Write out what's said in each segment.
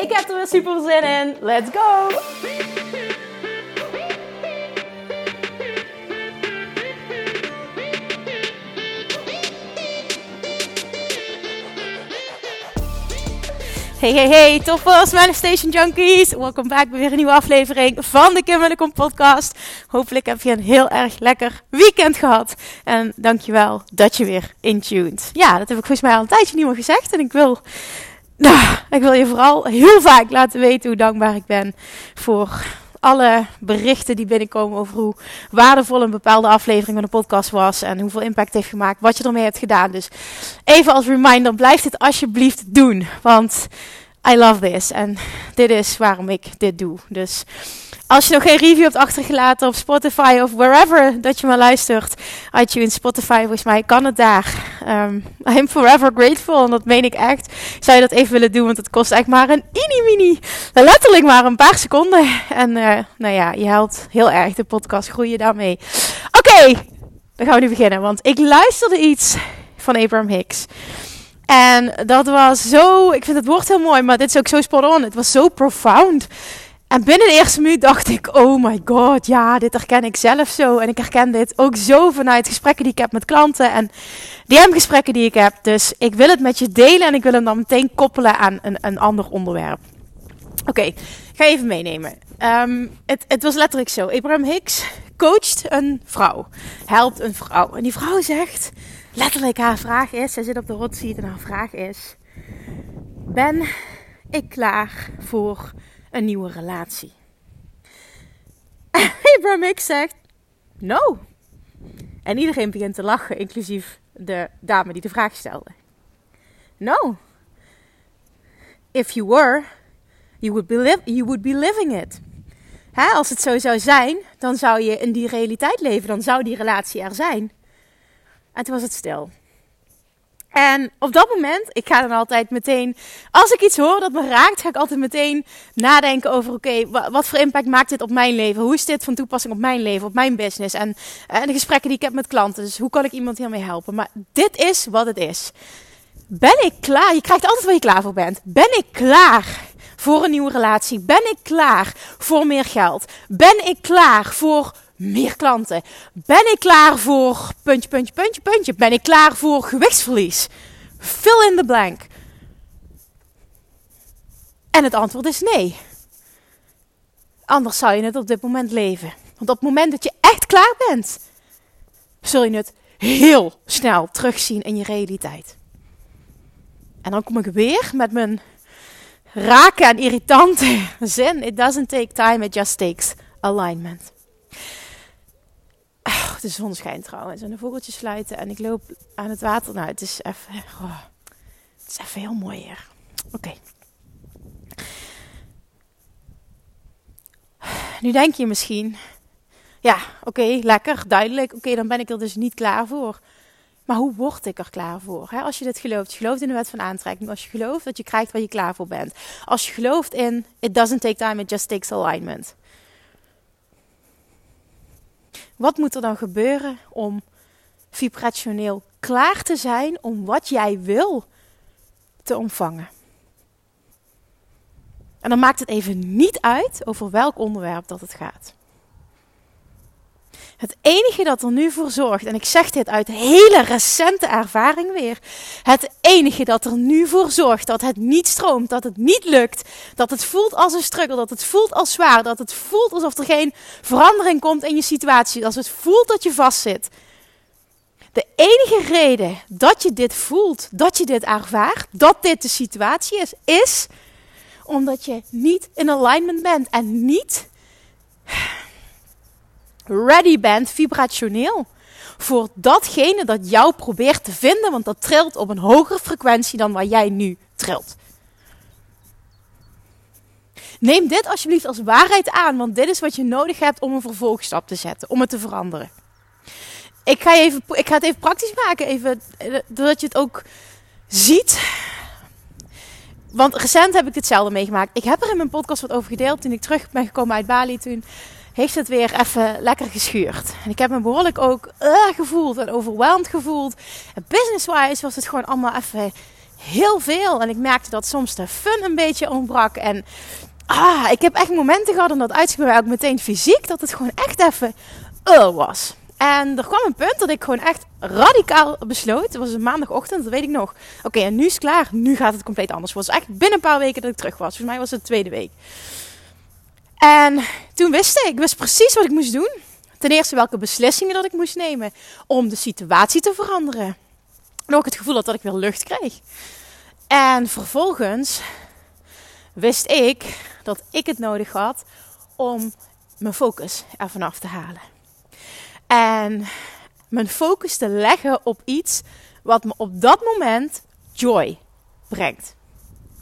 Ik heb er weer super zin in. Let's go! Hey, hey, hey, toppers, Manifestation Junkies. Welkom bij weer een nieuwe aflevering van de Kim Kom podcast. Hopelijk heb je een heel erg lekker weekend gehad. En dankjewel dat je weer intuned. Ja, dat heb ik volgens mij al een tijdje niet meer gezegd. En ik wil, nou, ik wil je vooral heel vaak laten weten hoe dankbaar ik ben voor alle berichten die binnenkomen over hoe waardevol een bepaalde aflevering van de podcast was en hoeveel impact heeft gemaakt, wat je ermee hebt gedaan. Dus even als reminder, blijf dit alsjeblieft doen, want I love this en dit is waarom ik dit doe. Dus als je nog geen review hebt achtergelaten op Spotify of wherever dat je me luistert, iTunes, Spotify, volgens mij kan het daar. Um, I'm forever grateful en dat meen ik echt. Zou je dat even willen doen, want het kost echt maar een mini-mini, letterlijk maar een paar seconden. En uh, nou ja, je helpt heel erg de podcast groeien daarmee. Oké, dan gaan we nu beginnen, want ik luisterde iets van Abraham Hicks. En dat was zo, ik vind het woord heel mooi, maar dit is ook zo spot on. Het was zo profound. En binnen de eerste minuut dacht ik, oh my god, ja, dit herken ik zelf zo. En ik herken dit ook zo vanuit gesprekken die ik heb met klanten en DM-gesprekken die ik heb. Dus ik wil het met je delen en ik wil hem dan meteen koppelen aan een, een ander onderwerp. Oké, ga even meenemen. Um, het, het was letterlijk zo. Abraham Hicks coacht een vrouw, helpt een vrouw. En die vrouw zegt, letterlijk haar vraag is, zij zit op de rotseat en haar vraag is, ben ik klaar voor een nieuwe relatie. Abraham Hicks zegt: No. En iedereen begint te lachen, inclusief de dame die de vraag stelde. No. If you were, you would be, you would be living it. als het zo zou zijn, dan zou je in die realiteit leven. Dan zou die relatie er zijn. En toen was het stil. En op dat moment, ik ga dan altijd meteen, als ik iets hoor dat me raakt, ga ik altijd meteen nadenken over: oké, wat voor impact maakt dit op mijn leven? Hoe is dit van toepassing op mijn leven, op mijn business? En, en de gesprekken die ik heb met klanten. Dus hoe kan ik iemand hiermee helpen? Maar dit is wat het is. Ben ik klaar? Je krijgt altijd waar je klaar voor bent. Ben ik klaar voor een nieuwe relatie? Ben ik klaar voor meer geld? Ben ik klaar voor meer klanten? Ben ik klaar voor puntje, puntje, puntje, puntje? Ben ik klaar voor gewichtsverlies? Fill in the blank. En het antwoord is nee. Anders zou je het op dit moment leven. Want op het moment dat je echt klaar bent, zul je het heel snel terugzien in je realiteit. En dan kom ik weer met mijn rake en irritante zin. It doesn't take time, it just takes alignment de zon schijnt trouwens en de vogeltjes sluiten en ik loop aan het water. Nou, het is even, het is even heel mooi hier. Oké. Nu denk je misschien, ja, oké, lekker, duidelijk. Oké, dan ben ik er dus niet klaar voor. Maar hoe word ik er klaar voor? Als je dit gelooft, je gelooft in de wet van aantrekking, als je gelooft dat je krijgt waar je klaar voor bent, als je gelooft in it doesn't take time, it just takes alignment. Wat moet er dan gebeuren om vibrationeel klaar te zijn om wat jij wil te ontvangen? En dan maakt het even niet uit over welk onderwerp dat het gaat. Het enige dat er nu voor zorgt, en ik zeg dit uit hele recente ervaring weer. Het enige dat er nu voor zorgt dat het niet stroomt, dat het niet lukt, dat het voelt als een struggle, dat het voelt als zwaar, dat het voelt alsof er geen verandering komt in je situatie, als het voelt dat je vastzit. De enige reden dat je dit voelt, dat je dit ervaart, dat dit de situatie is, is omdat je niet in alignment bent en niet ready vibrationeel. Voor datgene dat jou probeert te vinden, want dat trilt op een hogere frequentie dan waar jij nu trilt. Neem dit alsjeblieft als waarheid aan, want dit is wat je nodig hebt om een vervolgstap te zetten, om het te veranderen. Ik ga, even, ik ga het even praktisch maken, even, doordat je het ook ziet. Want recent heb ik hetzelfde meegemaakt. Ik heb er in mijn podcast wat over gedeeld toen ik terug ben gekomen uit Bali. Toen heeft het weer even lekker geschuurd. En ik heb me behoorlijk ook uh, gevoeld en overweldigd gevoeld. Business-wise was het gewoon allemaal even heel veel. En ik merkte dat soms de fun een beetje ontbrak. En ah, ik heb echt momenten gehad, en dat uitzicht ook meteen fysiek, dat het gewoon echt even uh, was. En er kwam een punt dat ik gewoon echt radicaal besloot. Het was een maandagochtend, dat weet ik nog. Oké, en nu is het klaar. Nu gaat het compleet anders. Het was echt binnen een paar weken dat ik terug was. Volgens mij was het de tweede week. En toen wist ik, ik wist precies wat ik moest doen. Ten eerste welke beslissingen dat ik moest nemen om de situatie te veranderen. En ook het gevoel had dat ik weer lucht kreeg. En vervolgens wist ik dat ik het nodig had om mijn focus er vanaf te halen. En mijn focus te leggen op iets wat me op dat moment joy brengt.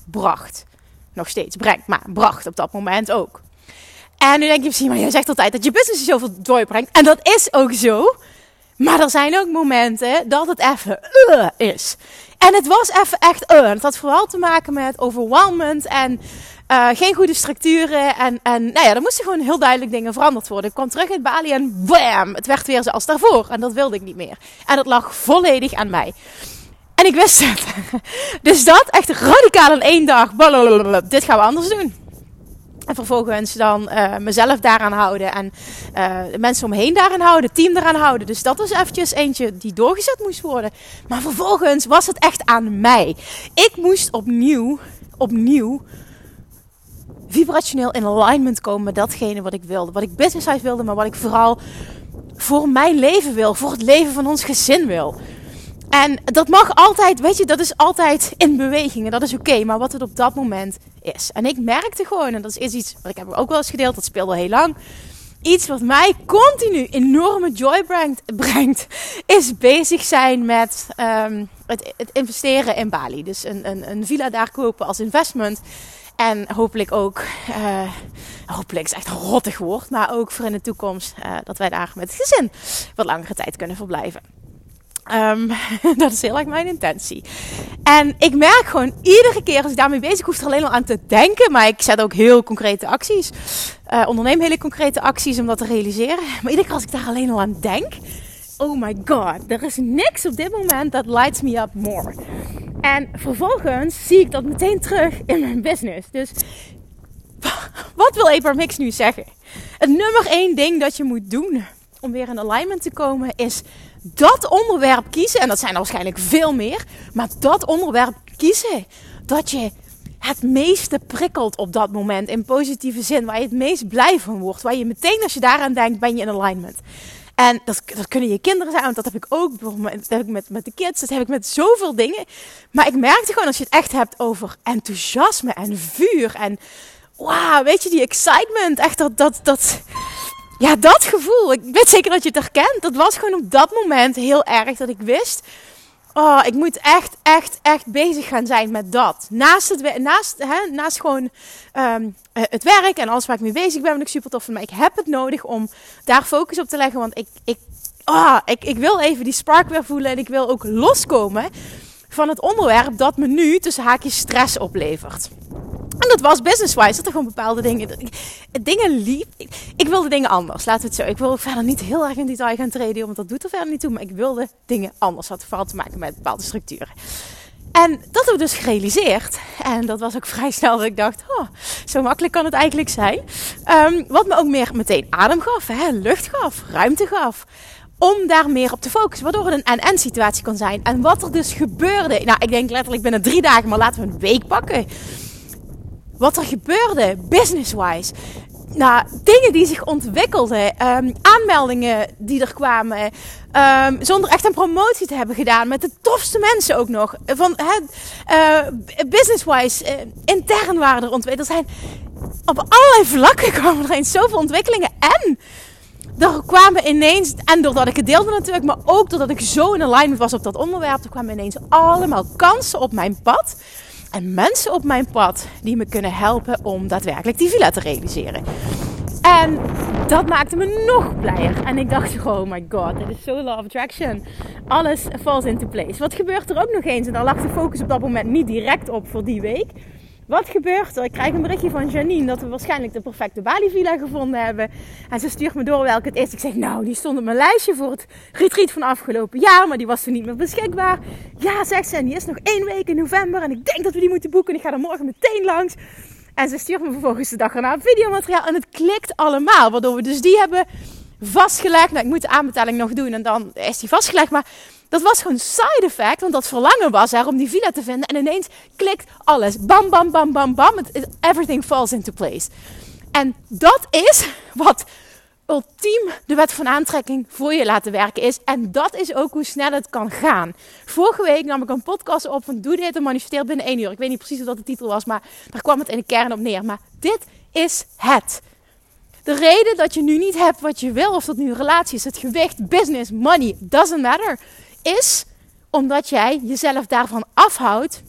Bracht. Nog steeds brengt, maar bracht op dat moment ook. En nu denk je misschien, maar jij zegt altijd dat je business je zoveel joy brengt. En dat is ook zo. Maar er zijn ook momenten dat het even uh, is. En het was even echt uh. Het had vooral te maken met overwhelmment en uh, geen goede structuren. En, en nou ja, er moesten gewoon heel duidelijk dingen veranderd worden. Ik kwam terug in Bali en bam, het werd weer zoals daarvoor. En dat wilde ik niet meer. En dat lag volledig aan mij. En ik wist het. Dus dat echt radicaal in één dag. Blablabla, dit gaan we anders doen. En vervolgens dan uh, mezelf daaraan houden. En uh, de mensen omheen daaraan houden. Het team daaraan houden. Dus dat was eventjes eentje die doorgezet moest worden. Maar vervolgens was het echt aan mij. Ik moest opnieuw, opnieuw vibrationeel in alignment komen met datgene wat ik wilde. Wat ik business wilde, maar wat ik vooral voor mijn leven wil. Voor het leven van ons gezin wil. En dat mag altijd, weet je, dat is altijd in beweging en dat is oké, maar wat het op dat moment is. En ik merkte gewoon, en dat is iets wat ik heb ook wel eens gedeeld, dat speelde heel lang. Iets wat mij continu enorme joy brengt, brengt is bezig zijn met um, het, het, investeren in Bali. Dus een, een, een villa daar kopen als investment. En hopelijk ook, uh, hopelijk is echt een rottig woord, maar ook voor in de toekomst uh, dat wij daar met het gezin wat langere tijd kunnen verblijven. Um, dat is heel erg mijn intentie. En ik merk gewoon iedere keer als ik daarmee bezig hoef er alleen al aan te denken. Maar ik zet ook heel concrete acties. Uh, onderneem hele concrete acties om dat te realiseren. Maar iedere keer als ik daar alleen al aan denk. Oh my god, er is niks op dit moment dat lights me up more. En vervolgens zie ik dat meteen terug in mijn business. Dus wat wil Abraham Mix nu zeggen? Het nummer één ding dat je moet doen om weer in alignment te komen is dat onderwerp kiezen. En dat zijn er waarschijnlijk veel meer. Maar dat onderwerp kiezen. Dat je het meeste prikkelt op dat moment. In positieve zin. Waar je het meest blij van wordt. Waar je meteen als je daaraan denkt ben je in alignment. En dat, dat kunnen je kinderen zijn, want dat heb ik ook. Dat heb ik met, met de kids, dat heb ik met zoveel dingen. Maar ik merkte gewoon als je het echt hebt over enthousiasme en vuur. En wauw, weet je, die excitement. Echt dat, dat, dat, ja, dat gevoel. Ik weet zeker dat je het herkent. Dat was gewoon op dat moment heel erg dat ik wist. Oh, ik moet echt, echt, echt bezig gaan zijn met dat. Naast, het, naast, hè, gewoon um, het werk en alles waar ik mee bezig ben, ben ik super tof. Maar ik heb het nodig om daar focus op te leggen. Want ik, ik, oh, ik, ik wil even die spark weer voelen. En ik wil ook loskomen van het onderwerp dat me nu tussen haakjes stress oplevert. En dat was business-wise. Dat er gewoon bepaalde dingen. Dingen liep. Ik, ik, wilde dingen anders. Laten we het zo. Ik wil verder niet heel erg in detail gaan treden. Want dat doet er verder niet toe. Maar ik wilde dingen anders. Dat had vooral te maken met bepaalde structuren. En dat hebben we dus gerealiseerd. En dat was ook vrij snel dat ik dacht, oh, zo makkelijk kan het eigenlijk zijn. Um, wat me ook meer meteen adem gaf, hè, lucht gaf, ruimte gaf. Om daar meer op te focussen. Waardoor het een en-en situatie kon zijn. En wat er dus gebeurde. Nou, ik denk letterlijk binnen drie dagen, maar laten we een week pakken wat er gebeurde, business-wise. Nou, dingen die zich ontwikkelden, um, aanmeldingen die er kwamen, um, zonder echt een promotie te hebben gedaan, met de tofste mensen ook nog. Van uh, business-wise, uh, intern waren er ontwikkeld. Er zijn op allerlei vlakken kwamen er eens zoveel ontwikkelingen. En er kwamen ineens, en doordat ik het deelde natuurlijk, maar ook doordat ik zo in alignment was op dat onderwerp, er kwamen ineens allemaal kansen op mijn pad En mensen op mijn pad die me kunnen helpen om daadwerkelijk die villa te realiseren. En dat maakte me nog blijer. En ik dacht, oh my god, dit is law of attraction. Alles falls into place. Wat gebeurt er ook nog eens? En daar lag de focus op dat moment niet direct op voor die week. Wat gebeurt er? Ik krijg een berichtje van Janine dat we waarschijnlijk de perfecte Bali villa gevonden hebben. En ze stuurt me door welke het is. Ik zeg, nou, die stond op mijn lijstje voor het retreat van afgelopen jaar. Maar die was toen niet meer beschikbaar. Ja, zegt ze, en die is nog één week in november. En ik denk dat we die moeten boeken. En ik ga er morgen meteen langs. En ze stuurt me vervolgens de dag erna videomateriaal. En het klikt allemaal. Waardoor we dus die hebben vastgelegd. Nou, ik moet de aanbetaling nog doen en dan is die vastgelegd. Maar dat was gewoon side effect. Want dat verlangen was er om die villa te vinden. En ineens klikt alles. Bam, bam, bam, bam, bam. Everything falls into place. En dat is wat ultiem de wet van aantrekking voor je laten werken is. En dat is ook hoe snel het kan gaan. Vorige week nam ik een podcast op van Doe dit en manifesteer binnen één uur. Ik weet niet precies wat de titel was, maar daar kwam het in de kern op neer. Maar dit is het. De reden dat je nu niet hebt wat je wil, of dat nu een relatie is, het gewicht, business, money, doesn't matter, is omdat jij jezelf daarvan afhoudt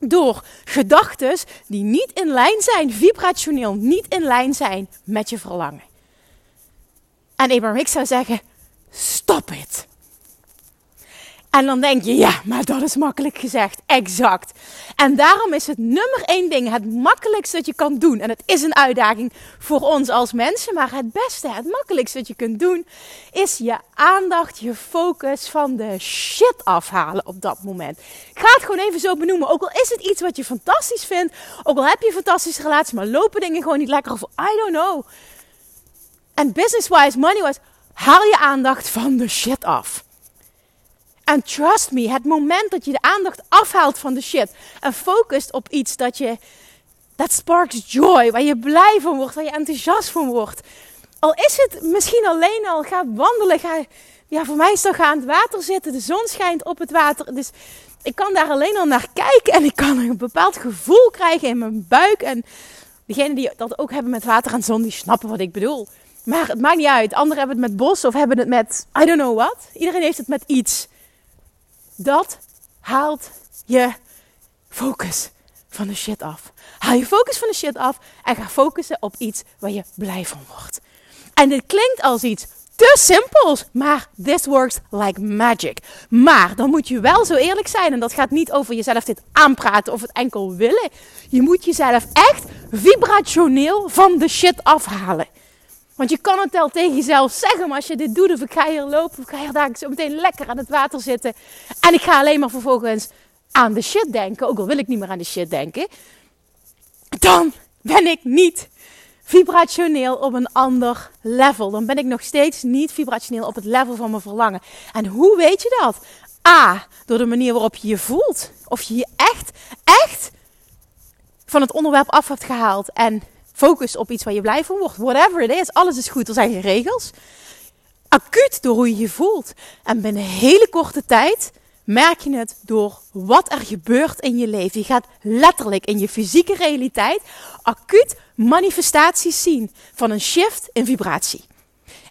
door gedachten die niet in lijn zijn, vibrationeel niet in lijn zijn met je verlangen. En Abraham Hicks zou zeggen: stop het. En dan denk je, ja, maar dat is makkelijk gezegd. Exact. En daarom is het nummer één ding, het makkelijkste dat je kan doen. En het is een uitdaging voor ons als mensen, maar het beste, het makkelijkste dat je kunt doen, is je aandacht, je focus van de shit afhalen op dat moment. Ik ga het gewoon even zo benoemen. Ook al is het iets wat je fantastisch vindt, ook al heb je een fantastische relatie, maar lopen dingen gewoon niet lekker of I don't know. En business-wise, money-wise, haal je aandacht van de shit af. En trust me, het moment dat je de aandacht afhaalt van de shit en focust op iets dat je, dat sparks joy, waar je blij van wordt, waar je enthousiast van wordt. Al is het misschien alleen al, ga wandelen, ga, ja, voor mij is ga aan het water zitten, de zon schijnt op het water. Dus ik kan daar alleen al naar kijken en ik kan een bepaald gevoel krijgen in mijn buik. En degenen die dat ook hebben met water en zon, die snappen wat ik bedoel. Maar het maakt niet uit. Anderen hebben het met bos of hebben het met I don't know what. Iedereen heeft het met iets. Dat haalt je focus van de shit af. Haal je focus van de shit af en ga focussen op iets waar je blij van wordt. En dit klinkt als iets te simpels, maar this works like magic. Maar dan moet je wel zo eerlijk zijn en dat gaat niet over jezelf dit aanpraten of het enkel willen. Je moet jezelf echt vibrationeel van de shit afhalen. Want je kan het wel tegen jezelf zeggen, maar als je dit doet, of ik ga hier lopen, of ik ga hier daar zo meteen lekker aan het water zitten. En ik ga alleen maar vervolgens aan de shit denken, ook al wil ik niet meer aan de shit denken. Dan ben ik niet vibrationeel op een ander level. Dan ben ik nog steeds niet vibrationeel op het level van mijn verlangen. En hoe weet je dat? A, door de manier waarop je je voelt. Of je je echt, echt van het onderwerp af hebt gehaald. En Focus op iets waar je blij van wordt. Whatever it is, alles is goed. Er zijn geen regels. Acuut door hoe je je voelt. En binnen een hele korte tijd merk je het door wat er gebeurt in je leven. Je gaat letterlijk in je fysieke realiteit acuut manifestaties zien van een shift in vibratie.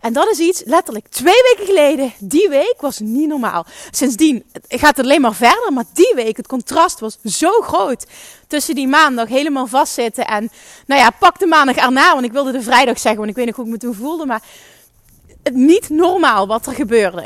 En dat is iets, letterlijk twee weken geleden, die week was niet normaal. Sindsdien gaat het alleen maar verder, maar die week, het contrast was zo groot. Tussen die maandag helemaal vastzitten en, nou ja, pak de maandag erna, want ik wilde de vrijdag zeggen, want ik weet nog hoe ik me toen voelde, maar het niet normaal wat er gebeurde.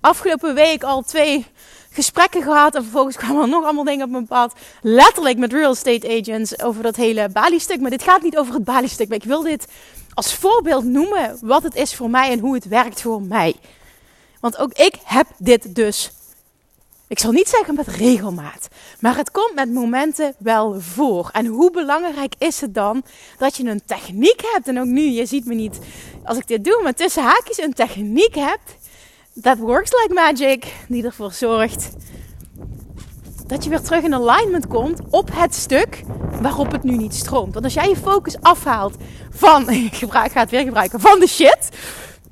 Afgelopen week al twee gesprekken gehad en vervolgens kwamen er nog allemaal dingen op mijn pad. Letterlijk met real estate agents over dat hele Bali-stuk. Maar dit gaat niet over het Bali-stuk, maar ik wil dit als voorbeeld noemen wat het is voor mij en hoe het werkt voor mij. Want ook ik heb dit dus. Ik zal niet zeggen met regelmaat, maar het komt met momenten wel voor. En hoe belangrijk is het dan dat je een techniek hebt? En ook nu, je ziet me niet als ik dit doe, maar tussen haakjes een techniek hebt. Dat works like magic, die ervoor zorgt dat je weer terug in alignment komt op het stuk waarop het nu niet stroomt. Want als jij je focus afhaalt van, ik gebruik, ga het weer gebruiken, van de shit.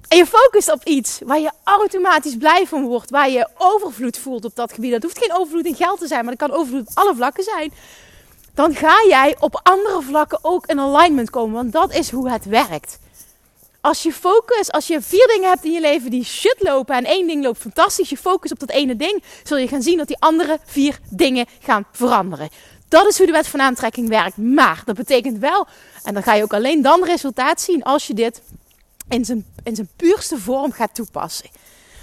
En je focust op iets waar je automatisch blij van wordt, waar je overvloed voelt op dat gebied. Dat hoeft geen overvloed in geld te zijn, maar dat kan overvloed op alle vlakken zijn. Dan ga jij op andere vlakken ook in alignment komen, want dat is hoe het werkt. Als je focus, als je vier dingen hebt in je leven die shit lopen en één ding loopt fantastisch, je focus op dat ene ding, zul je gaan zien dat die andere vier dingen gaan veranderen. Dat is hoe de wet van aantrekking werkt. Maar dat betekent wel, en dan ga je ook alleen dan resultaat zien als je dit in zijn, in zijn puurste vorm gaat toepassen.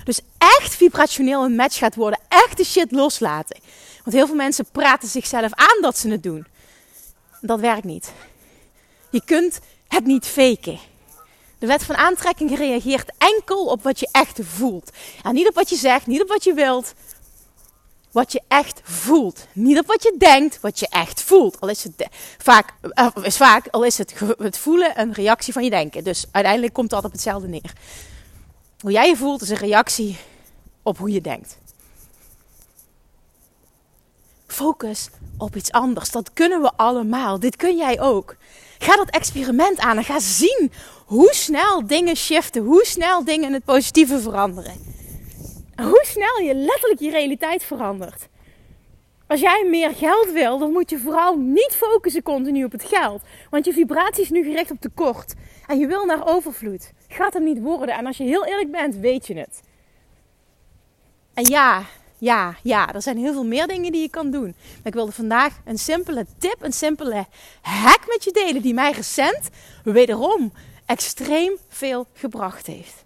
Dus echt vibrationeel een match gaat worden. Echt de shit loslaten. Want heel veel mensen praten zichzelf aan dat ze het doen. Dat werkt niet. Je kunt het niet faken. De wet van aantrekking reageert enkel op wat je echt voelt. En niet op wat je zegt, niet op wat je wilt. Wat je echt voelt. Niet op wat je denkt, wat je echt voelt. Al is het vaak, eh, is vaak al is het, het voelen een reactie van je denken. Dus uiteindelijk komt dat op hetzelfde neer. Hoe jij je voelt is een reactie op hoe je denkt. Focus op iets anders. Dat kunnen we allemaal. Dit kun jij ook. Ga dat experiment aan en ga zien hoe snel dingen shiften. Hoe snel dingen in het positieve veranderen. hoe snel je letterlijk je realiteit verandert. Als jij meer geld wil, dan moet je vooral niet focussen continu op het geld. Want je vibratie is nu gericht op tekort. En je wil naar overvloed. Gaat hem niet worden. En als je heel eerlijk bent, weet je het. En ja, ja, ja, er zijn heel veel meer dingen die je kan doen. Maar ik wilde vandaag een simpele tip, een simpele hack met je delen die mij recent wederom extreem veel gebracht heeft.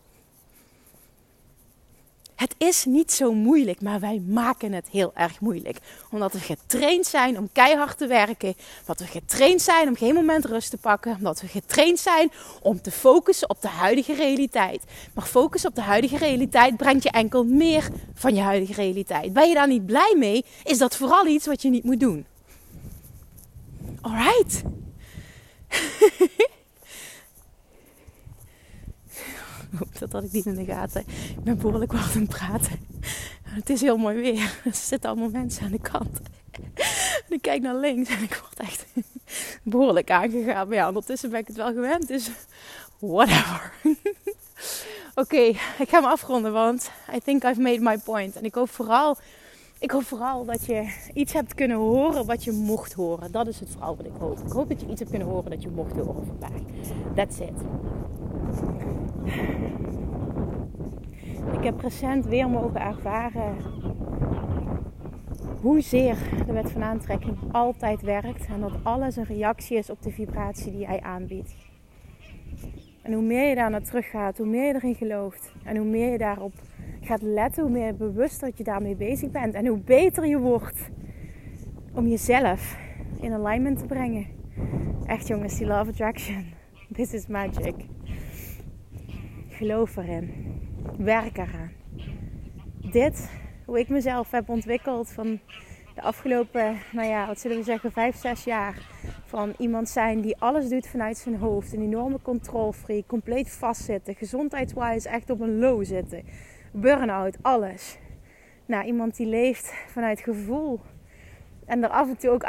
Het is niet zo moeilijk, maar wij maken het heel erg moeilijk. Omdat we getraind zijn om keihard te werken. Omdat we getraind zijn om geen moment rust te pakken. Omdat we getraind zijn om te focussen op de huidige realiteit. Maar focus op de huidige realiteit brengt je enkel meer van je huidige realiteit. Ben je daar niet blij mee, is dat vooral iets wat je niet moet doen. Alright. dat had ik niet in de gaten. Ik ben behoorlijk wat aan het praten. Het is heel mooi weer. Er zitten allemaal mensen aan de kant. En ik kijk naar links en ik word echt behoorlijk aangegaan. Maar ja, ondertussen ben ik het wel gewend. Dus whatever. Oké, ik ga me afronden, want I think I've made my point. En ik hoop vooral, ik hoop vooral dat je iets hebt kunnen horen wat je mocht horen. Dat is het vooral wat ik hoop. Ik hoop dat je iets hebt kunnen horen dat je mocht horen vandaag. That's it. Ik heb recent weer mogen ervaren hoezeer de wet van aantrekking altijd werkt en dat alles een reactie is op de vibratie die hij aanbiedt. En hoe meer je daar naar terug gaat, hoe meer je erin gelooft en hoe meer je daarop gaat letten, hoe meer bewust dat je daarmee bezig bent en hoe beter je wordt om jezelf in alignment te brengen. Echt jongens, die love attraction. This is magic. Geloof erin. Werk eraan. Dit, hoe ik mezelf heb ontwikkeld van de afgelopen, nou ja, wat zullen we zeggen, vijf, zes jaar. Van iemand zijn die alles doet vanuit zijn hoofd. Een enorme controlfreak, compleet vastzitten. Gezondheidswise echt op een low zitten. Burn-out, alles. Nou, iemand die leeft vanuit gevoel. En er af en toe ook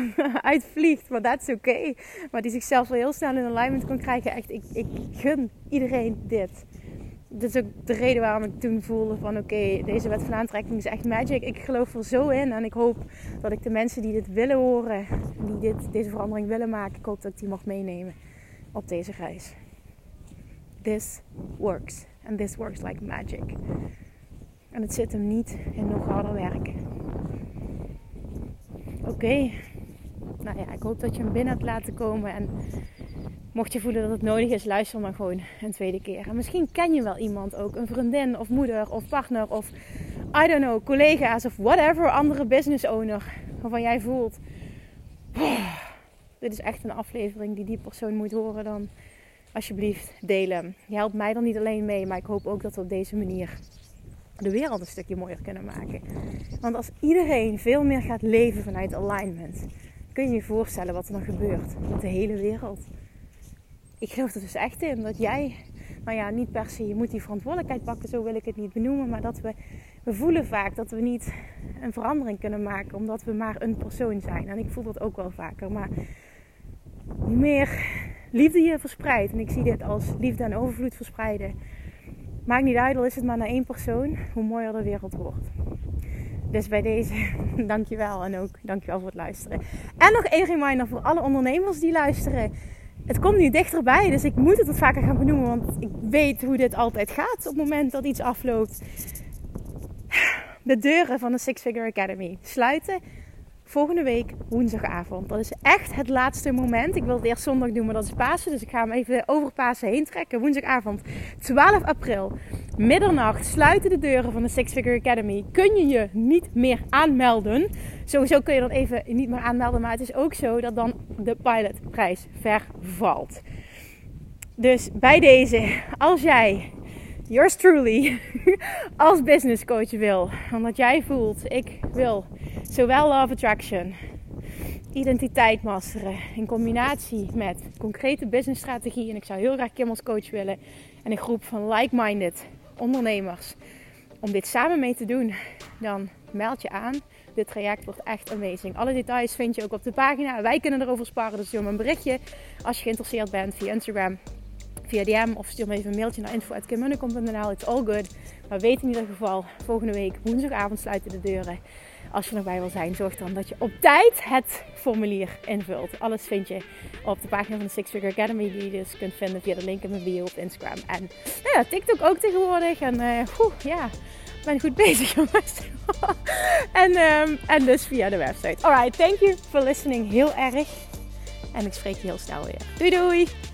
uitvliegt, maar dat is oké. Maar die zichzelf wel heel snel in alignment kan krijgen. Echt, ik, ik gun iedereen dit. Dit is ook de reden waarom ik toen voelde van oké, deze wet van aantrekking is echt magic. Ik geloof er zo in en ik hoop dat ik de mensen die dit willen horen, die dit, deze verandering willen maken, ik hoop dat ik die mag meenemen op deze reis. This works. And this works like magic. En het zit hem niet in nog harder werken. Oké. Nou ja, ik hoop dat je hem binnen hebt laten komen. En mocht je voelen dat het nodig is, luister maar gewoon een tweede keer. En misschien ken je wel iemand ook. Een vriendin of moeder of partner of I don't know, collega's of whatever. Andere business owner waarvan jij voelt. dit is echt een aflevering die die persoon moet horen. Dan alsjeblieft delen. Je helpt mij dan niet alleen mee, maar ik hoop ook dat we op deze manier de wereld een stukje mooier kunnen maken. Want als iedereen veel meer gaat leven vanuit alignment, kun je je voorstellen wat er dan gebeurt met de hele wereld. Ik geloof er dus echt in dat jij, nou ja, niet per se, je moet die verantwoordelijkheid pakken, zo wil ik het niet benoemen, maar dat we, we voelen vaak dat we niet een verandering kunnen maken omdat we maar een persoon zijn. En ik voel dat ook wel vaker, maar hoe meer liefde je verspreidt, en ik zie dit als liefde en overvloed verspreiden, Maakt niet uit, al is het maar naar één persoon, hoe mooier de wereld wordt. Dus bij deze, dankjewel en ook dankjewel voor het luisteren. En nog één reminder voor alle ondernemers die luisteren. het komt nu dichterbij, dus ik moet het wat vaker gaan benoemen, want ik weet hoe dit altijd gaat op het moment dat iets afloopt. De deuren van de Six Figure Academy sluiten volgende week woensdagavond. Dat is echt het laatste moment. Ik wil het eerst zondag doen, maar dat is Pasen. Dus ik ga hem even over Pasen heen trekken. Woensdagavond 12 april, middernacht, sluiten de deuren van de Six Figure Academy. Kun je je niet meer aanmelden. Sowieso kun je dan even niet meer aanmelden. Maar het is ook zo dat dan de pilotprijs vervalt. Dus bij deze, als jij yours truly als business coach wil. Omdat jij voelt, ik wil zowel love attraction, identiteit masteren in combinatie met concrete business strategie. En ik zou heel graag Kim coach willen en een groep van like-minded ondernemers om dit samen mee te doen. Dan meld je aan. Dit traject wordt echt amazing. Alle details vind je ook op de pagina. Wij kunnen erover sparen, dus stuur me een berichtje als je geïnteresseerd bent via Instagram via DM of stuur me even een mailtje naar info.kimmunnekom.nl. It's all good. Maar weet in ieder geval, volgende week woensdagavond sluiten de deuren. Als je erbij wil zijn, zorg dan dat je op tijd het formulier invult. Alles vind je op de pagina van de Six Figure Academy, die je dus kunt vinden via de link in mijn bio op Instagram. En nou ja, TikTok ook tegenwoordig. En uh, ja, ik ben goed bezig jongens. en, um, en dus via de website. Alright, thank you for listening heel erg. En ik spreek je heel snel weer. Doei doei!